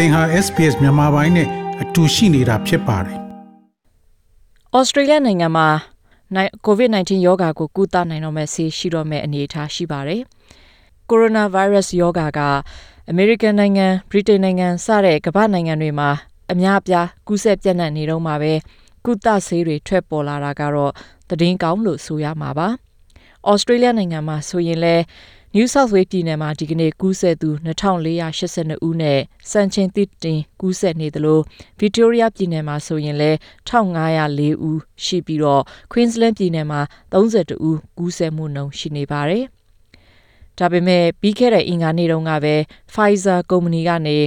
သင်ဟာ SPS မြန်မာပိုင်းနဲ့အတူရှိနေတာဖြစ်ပါတယ်။။ဩစတြေးလျနိုင်ငံမှာ COVID-19 ရောဂါကိုကုသနိုင်တော့မဲ့ဆေးရှိတော့မဲ့အနေအထားရှိပါတယ်။ကိုရိုနာဗိုင်းရပ်စ်ရောဂါကအမေရိကန်နိုင်ငံ၊ဗြိတိန်နိုင်ငံစတဲ့ကမ္ဘာနိုင်ငံတွေမှာအများအပြားကူးစက်ပြန့်နှံ့နေတော့မှာပဲကုသဆေးတွေထွက်ပေါ်လာတာကတော့သတင်းကောင်းလို့ဆိုရမှာပါ။ဩစတြေးလျနိုင်ငံမှာဆိုရင်လည်း New South Wales ပြည်နယ်မှာဒီကနေ့ကူးစက်သူ2482ဦးနဲ့စံချိန်သစ်တင်ကူးစက်နေသလို Victoria ပြည်နယ်မှာဆိုရင်လည်း1504ဦးရှိပြီးတော့ Queensland ပြည်နယ်မှာ32ဦးကူးစက်မှုနှုန်းရှိနေပါတယ်။ဒါပေမဲ့ပြီးခဲ့တဲ့အင်္ဂါနေ့တုန်းကပဲ Pfizer ကုမ္ပဏီကနေ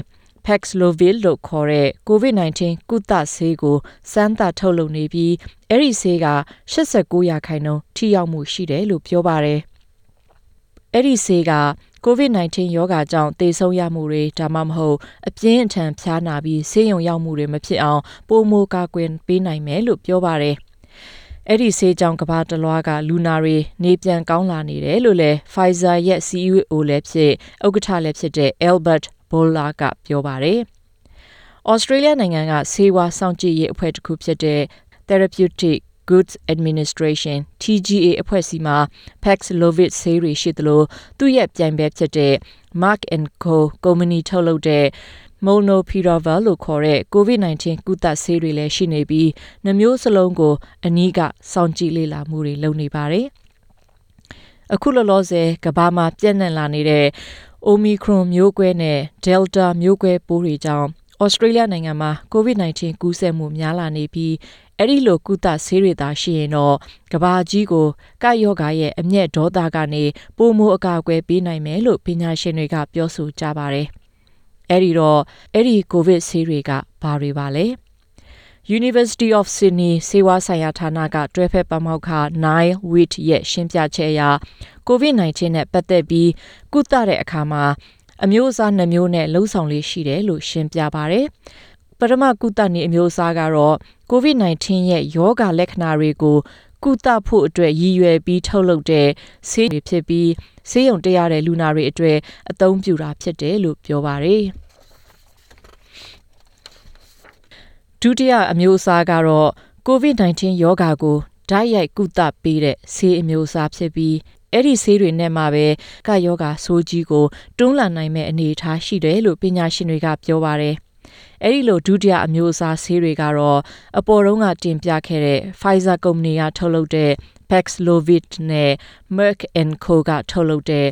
Paxlovid လို့ခေါ်တဲ့ COVID-19 ကုသဆေးကိုစမ်းသပ်ထုတ်လုပ်နေပြီးအဲ့ဒီဆေးက89ရာခိုင်နှုန်းထိရောက်မှုရှိတယ်လို့ပြောပါတယ်။ အဲ့ဒီဆေးက COVID-19 ရောဂါကြောင့်သေဆုံးရမှုတွေဒါမှမဟုတ်အပြင်းအထန်ဖျားနာပြီးဆေးရုံရောက်မှုတွေမဖြစ်အောင်ပိုမိုကာကွယ်ပေးနိုင်မယ်လို့ပြောပါတယ်။အဲ့ဒီဆေးကြောင့်ကဘာတလွားကလူနာတွေနေပြန်ကောင်းလာနေတယ်လို့လည်း Pfizer ရဲ့ CEO လည်းဖြစ်ဥက္ကဋ္ဌလည်းဖြစ်တဲ့ Albert Bourla ကပြောပါတယ်။ Australia နိုင်ငံကဆေးဝါးစောင့်ကြည့်ရေးအဖွဲ့တစ်ခုဖြစ်တဲ့ Therapeutic Goods Administration TGA အဖွဲ့စီမှာ Paxlovid ဆေးတွေရှိသလိုသူ့ရဲ့ပြိုင်ဘက်ဖြစ်တဲ့ Merck Co ကုမ္ပဏီထုတ်လုပ်တဲ့ Molnupiravir လို့ခေါ်တဲ့ COVID-19 ကုသဆေးတွေလည်းရှိနေပြီးနှမျိုးစလုံးကို အနီးကစောင့်ကြည့်လေ့လာမှုတွေလုပ်နေပါတယ်။အခုလောလောဆယ်ကဘာမှာပြန့်နှံ့လာနေတဲ့ Omicron မျိုးကွဲနဲ့ Delta မျိုးကွဲပိုးတွေကြောင့် ဩစတြေးလျနိုင်ငံမှာ COVID-19 ကူးစက်မှုများလာနေပြီးအဲ့ဒီလိုကုသဆေးတွေသာရှိရင်တော့ကဘာကြီးကိုကာယောဂါရဲ့အမျက်ဒေါသကနေပုံမအကာအကွယ်ပေးနိုင်မယ်လို့ပညာရှင်တွေကပြောဆိုကြပါတယ်။အဲ့ဒီတော့အဲ့ဒီကိုဗစ်ဆေးတွေကဘာတွေပါလဲ။ University of Sydney ဆေးဝါးဆိုင်ရာဌာနကတွဲဖက်ပမောက္ခ Nile Wheat ရဲ့ရှင်းပြချက်အရ COVID-19 နဲ့ပတ်သက်ပြီးကုသတဲ့အခါမှာ အမျိုးအစားနှမျိုးနဲ့လှုံ့ဆော်လေးရှိတယ်လို့ရှင်းပြပါတယ်။ပထမကုသနည်းအမျိုးအစားကတော့ COVID-19 ရဲ့ယောဂလက္ခဏာတွေကိုကုသဖို့အတွက်ရည်ရွယ်ပြီးထုတ်လုပ်တဲ့ဆေးတွေဖြစ်ပြီးဆေးရုံတက်ရတဲ့လူနာတွေအတွက်အသုံးပြုတာဖြစ်တယ်လို့ပြောပါတယ်။ဒုတိယအမျိုးအစားကတော့ COVID-19 ယောဂါကိုဓာတ်ရိုက်ကုသပေးတဲ့ဆေးအမျိုးအစားဖြစ်ပြီး အဲ့ဒီဆေးတွေနဲ့မှပဲကယောဂါဆိုးကြီးကိုတွန်းလှန်နိုင်မဲ့အနေအထားရှိတယ်လို့ပညာရှင်တွေကပြောပါတယ်။အဲ့ဒီလိုဒုတိယအမျိုးအစားဆေးတွေကတော့အပေါ်တုန်းကတင်ပြခဲ့တဲ့ Pfizer ကုမ္ပဏီကထုတ်လုပ်တဲ့ Paxlovid နဲ့ Merck Co ကထုတ်လုပ်တဲ့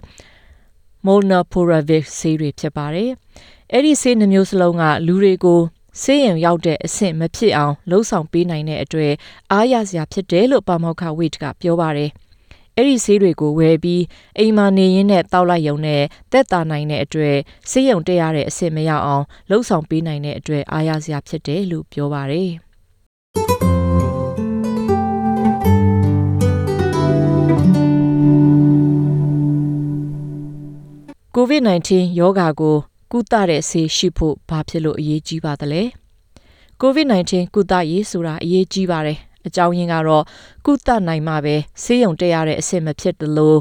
Molnupiravir ဆေးတွေဖြစ်ပါတယ်။အဲ့ဒီဆေးနှမျိုးစလုံးကလူတွေကိုဆေးရုံရောက်တဲ့အဆင့်မဖြစ်အောင်လှုံ့ဆော်ပေးနိုင်တဲ့အတွက်အားရစရာဖြစ်တယ်လို့ပါမောက္ခဝိတ်ကပြောပါတယ်။ အဲ့ဒီဆေးတွေကိုဝယ်ပြီးအိမ်မှာနေရင်းနဲ့တောက်လိုက်ရုံနဲ့တက်တာနိုင်တဲ့အတွက်ဆေးရုံတက်ရတဲ့အဆင့်မရောက်အောင်လှုံ့ဆော်ပေးနိုင်တဲ့အတွက်အားရစရာဖြစ်တယ်လို့ပြောပါတယ်။ COVID-19 ယောဂါကိုကုသတဲ့ဆေးရှိဖို့ဘာဖြစ်လို့အရေးကြီးပါသလဲ COVID-19 ကုသရေးဆိုတာအရေးကြီးပါတယ် အကြောင်းရင်းကတော့ကုသနိုင်မှပဲဆေးရုံတက်ရတဲ့အဆင့်မဖြစ်သလို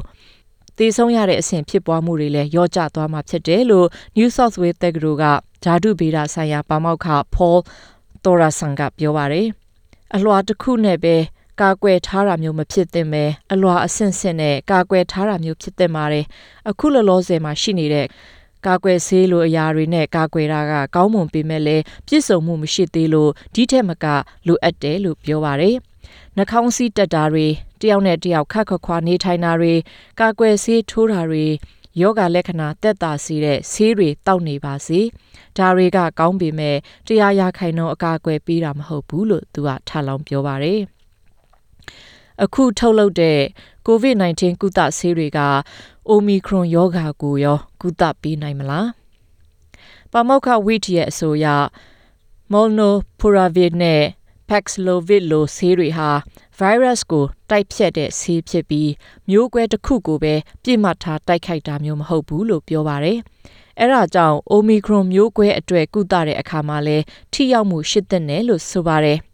သေဆုံးရတဲ့အဆင့်ဖြစ်ပွားမှုတွေလည်းရောကျသွားမှာဖြစ်တယ်လို့ New South Wales တက္ကသိုလ်ကဓာတုဗေဒဆိုင်ရာပါမောက္ခ Paul Thorasan ကပြောပါတယ်။အလွှာတစ်ခုနဲ့ပဲကာကွယ်ထားတာမျိုးမဖြစ်သင့်ပဲအလွှာအဆင့်ဆင့်နဲ့ကာကွယ်ထားတာမျိုးဖြစ်သင့်ပါတယ်။အခုလောလောဆယ်မှာရှိနေတဲ့ ကာကွယ်ဆေးလိုအရာတွေနဲ့ကာကွယ်တာကကောင်းမွန်ပေမဲ့လည်းပြည့်စုံမှုမရှိသေးလို့ဒီထက်မကလိုအပ်တယ်လို့ပြောပါတယ်။နှာခေါင်းစည်းတက်တာတွေတယောက်နဲ့တယောက်ခက်ခခွာနေထိုင်တာတွေကာကွယ်ဆေးထိုးတာတွေယောဂလက္ခဏာတက်တာစီတဲ့ဆေးတွေတောက်နေပါစေဒါတွေကကောင်းပေမဲ့တရားရခိုင်နှုန်းအကာအကွယ်ပေးတာမဟုတ်ဘူးလို့သူကထပ်လောင်းပြောပါတယ် အခုထုတ်လုပ်တဲ့ COVID-19 ကုသဆေးတွေက Omicron ရောဂါကိုရော ကုသပေးနိုင်မလားပါမောက္ခဝိတရဲ့အဆိုအရ Molnupiravir နဲ့ Paxlovid လိုဆေးတွေဟာ virus ကိုတိုက်ဖြတ်တဲ့ဆေးဖြစ်ပြီးမျိုးကွဲတစ်ခုကိုပဲပြစ်မှတ်ထားတိုက်ခိုက်တာမျိုးမဟုတ်ဘူးလို့ပြောပါတယ်။အဲဒါကြောင့် Omicron မျိုးကွဲအတွက်ကုသတဲ့အခါမှာလဲထိရောက်မှုရှိတဲ့နယ်လို့ဆိုပါတယ်။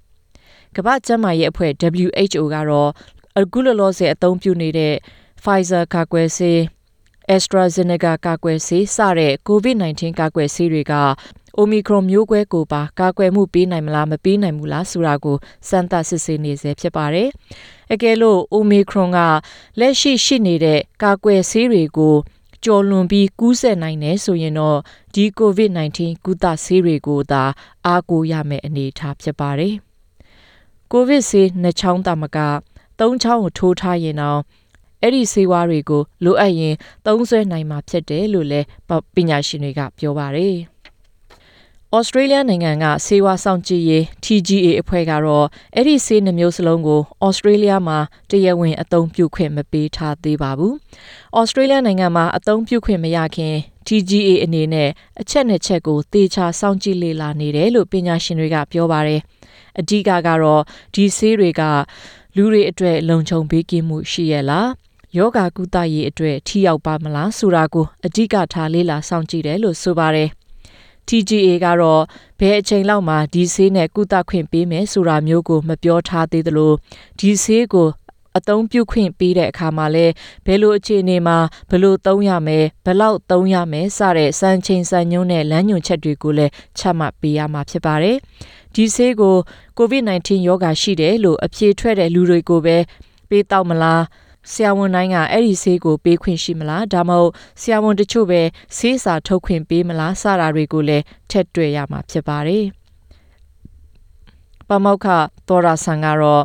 ကမ္ဘာ့ကျန်းမာရေးအဖွဲ့ WHO ကတော့အခုလောလောဆယ်အသုံးပြုနေတဲ့ Pfizer ကာကွယ်ဆေး AstraZeneca ကာကွယ်ဆေးစတဲ့ COVID-19 ကာကွယ်ဆေးတွေက Omicron မျိုးကွဲကိုပါကာကွယ်မှုပေးနိုင်မလားမပေးနိုင်ဘူးလားဆိုတာကိုစမ်းသပ်စစ်ဆေးနေစေဖြစ်ပါတယ်။အကယ်လို့ Omicron ကလက်ရှိရှိနေတဲ့ကာကွယ်ဆေးတွေကိုကျော်လွန်ပြီးကူးစက်နိုင်တယ်ဆိုရင်တော့ဒီ COVID-19 ကုသဆေးတွေကိုသာအားကိုးရမယ့်အနေအထားဖြစ်ပါတယ်။ COVID ဆေးနှစ်ချောင်းတာမကသုံးချောင်းကိုထိုးထားရင်တော့အဲ့ဒီဆေးဝါးတွေကိုလိုအပ်ရင်သုံးစွဲနိုင်မှာဖြစ်တယ်လို့လည်းပညာရှင်တွေကပြောပါတယ်။ဩစတြေးလျနိုင်ငံကဆေးဝါးဆောင်ကြည့်ရေး TGA အဖွဲ့ကတော့အဲ့ဒီဆေးနှမျိုးစလုံးကိုဩစတြေးလျမှာတရားဝင်အသုံးပြုခွင့်မပေးထားသေးပါဘူး။ဩစတြေးလျနိုင်ငံမှာအသုံးပြုခွင့်မရခင် TGA အနေနဲ့အချက်နှစ်ချက်ကိုသေချာစောင့်ကြည့်လေ့လာနေတယ်လို့ပညာရှင်တွေကပြောပါတယ်။ အဓိကကတော့ဒီဆေးတွေကလူတွေအတွက်လုံခြုံပေးကင်းမှုရှိရလားယောဂကုသရေးအတွက်ထိရောက်ပါမလားဆိုတာကိုအဓိကထားလေ့လာစောင့်ကြည့်တယ်လို့ဆိုပါတယ်။ TGA ကတော့ဘယ်အချိန်လောက်မှဒီဆေးနဲ့ကုသခွင့်ပေးမယ်ဆိုတာမျိုးကို မပြောထားသေးသလိုဒီဆေးကိုအသုံးပြုခွင့်ပေးတဲ့အခါမှာလဲဘယ်လိုအခြေအနေမှာဘယ်လိုသုံးရမယ်ဘယ်လောက်သုံးရမယ်စတဲ့စံချိန်စံညွှန်းနဲ့လမ်းညွှန်ချက်တွေကိုလည်းချမှတ်ပေးရမှာဖြစ်ပါတယ် ဒီဆေးကို COVID-19 ရောဂါရှိတယ်လို့အဖြေထွက်တဲ့လူတွေကိုပဲပေးတော့မလားဆရာဝန်တိုင်းကအဲ့ဒီဆေးကိုပေးခွင့်ရှိမလားဒါမှမဟုတ်ဆရာဝန်တချို့ပဲဆေးစာထုတ်ခွင့်ပေးမလားစတာတွေကိုလည်းထက်တွေ့ရမှာဖြစ်ပါတယ်ပမောက္ခသောရဆန်ကတော့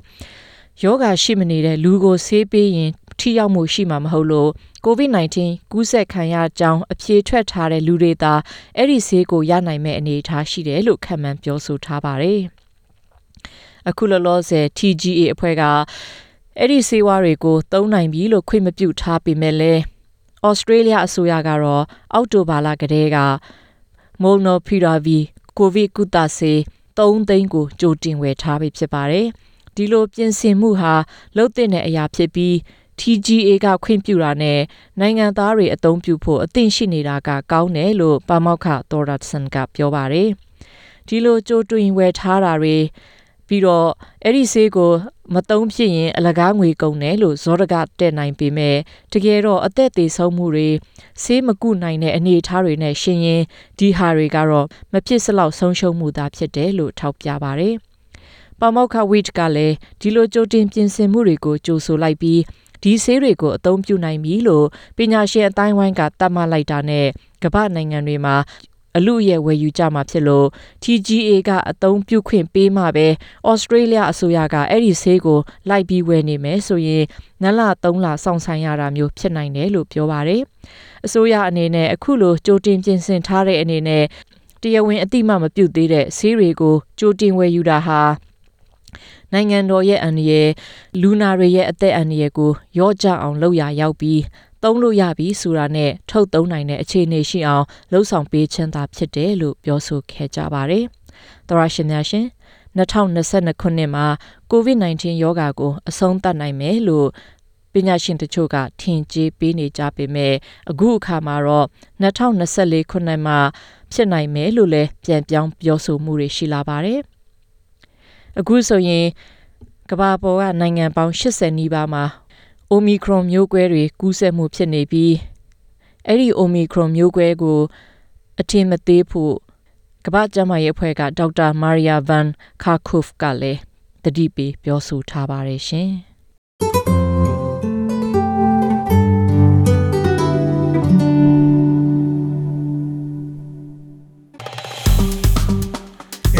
ယောဂရှိမနေတဲ့လူကိုဆေးပေးရင် ထိရောက်မှုရှိမှာမဟုတ်လို့ COVID-19 ကူးစက်ခံရကြောင်းအဖြေထွက်ထားတဲ့လူတွေသာအဲ့ဒီဆေးကိုရနိုင်မဲ့အနေအထားရှိတယ်လို့ခံမှန်းပြောဆိုထားပါတယ်။အခုလောလောဆယ် TGA အဖွဲ့ကအဲ့ဒီဆေးဝါးတွေကိုသုံးနိုင်ပြီလို့ခွင့်မပြုထားပေမဲ့လည်းဩစတြေးလျအစိုးရကတော့အောက်တိုဘာလကတည်းက Molnupiravir ကိုဗစ်ကုသဆေး3သိန်းကိုကြိုတင်ဝယ်ထားပြီးဖြစ်ပါတယ်။ဒီလိုပြင်ဆင်မှုဟာလှုပ်တဲ့အရာဖြစ်ပြီး TGA ကခွင့်ပြုတာနဲ့နိုင်ငံသားတွေအသုံးပြုဖို့အသင့်ရှိနေတာကကောင်းတယ်လို့ပါမောက္ခသောရတ်ဆန်ကပြောပါတယ်။ဒီလိုကြိုတွင်ဝယ်ထားတာတွေပြီးတော့အဲ့ဒီဆေးကိုမတုံးဖြစ်ရင်အလကားငွေကုန်တယ်လို့ဇောရကတက်နိုင်ပေမဲ့တကယ်တော့အသက်သေးဆုံးမှုတွေဆေးမကုနိုင်တဲ့အနေအထားတွေနဲ့ရှင်ရင်ဒီဟာတွေကတော့မဖြစ်စလောက်ဆုံးရှုံးမှုသာဖြစ်တယ်လို့ထောက်ပြပါတယ်။ပမောက္ခဝိတ်ကလည်းဒီလိုကြိုတင်ပြင်ဆင်မှုတွေကိုကြိုဆိုလိုက်ပြီး ဒီဆေးတွေကိုအသုံးပြုနိုင်ပြီလို့ပညာရှင်အတိုင်းဝိုင်းကသတ်မှတ်လိုက်တာနဲ့ကမ္ဘာနိုင်ငံတွေမှာအလူရဲ့ဝယ်ယူကြမှာဖြစ်လို့ TGA ကအသုံးပြုခွင့်ပေးမှပဲဩစတြေးလျအစိုးရကအဲ့ဒီဆေးကိုလိုက်ပြီးဝယ်နေမယ်ဆိုရင်နလ3လစောင့်ဆိုင်ရတာမျိုးဖြစ်နိုင်တယ်လို့ပြောပါတယ်။အစိုးရအနေနဲ့အခုလိုကြိုတင်ပြင်ဆင်ထားတဲ့အနေနဲ့တရားဝင်အတိမမပြုတ်သေးတဲ့ဆေးတွေကိုကြိုတင်ဝယ်ယူတာဟာ နိုင်ငံတော်ရဲ့အန္တရာယ်လူနာတွေရဲ့အသက်အန္တရာယ်ကိုရော့ကျအောင်လုပ်ရရောက်ပြီးသုံးလို့ရပြီဆိုတာနဲ့ထုတ်သုံးနိုင်တဲ့အခြေအနေရှိအောင်လှုံ့ဆော်ပေးခြင်းသာဖြစ်တယ်လို့ပြောဆိုခဲ့ကြပါတယ်။သရရှင်များရှင်2022ခုနှစ်မှာ COVID-19 ရောဂါကိုအဆုံးသတ်နိုင်မယ်လို့ပညာရှင်တချို့ကထင်ကြေးပေးနေကြပေမဲ့အခုအခါမှာတော့2024ခုနှစ်မှာဖြစ်နိုင်မယ်လို့လည်းပြန်ပြောင်းပြောဆိုမှုတွေရှိလာပါတယ်။ အခုဆိုရင်ကမ္ဘာပေါ်ကနိုင်ငံပေါင်း80နီးပါးမှာ Omicron မျိုးကွဲတွေကူးစက်မှုဖြစ်နေပြီးအဲ့ဒီ Omicron မျိုးကွဲကို အထင်မသေးဖို့ကမ္ဘာ့ကျန်းမာရေးအဖွဲ့ကဒေါက်တာမာရီယာဗန်ခါခုဖ်ကလည်းတတိပေးပြောဆိုထားပါတယ်ရှင်။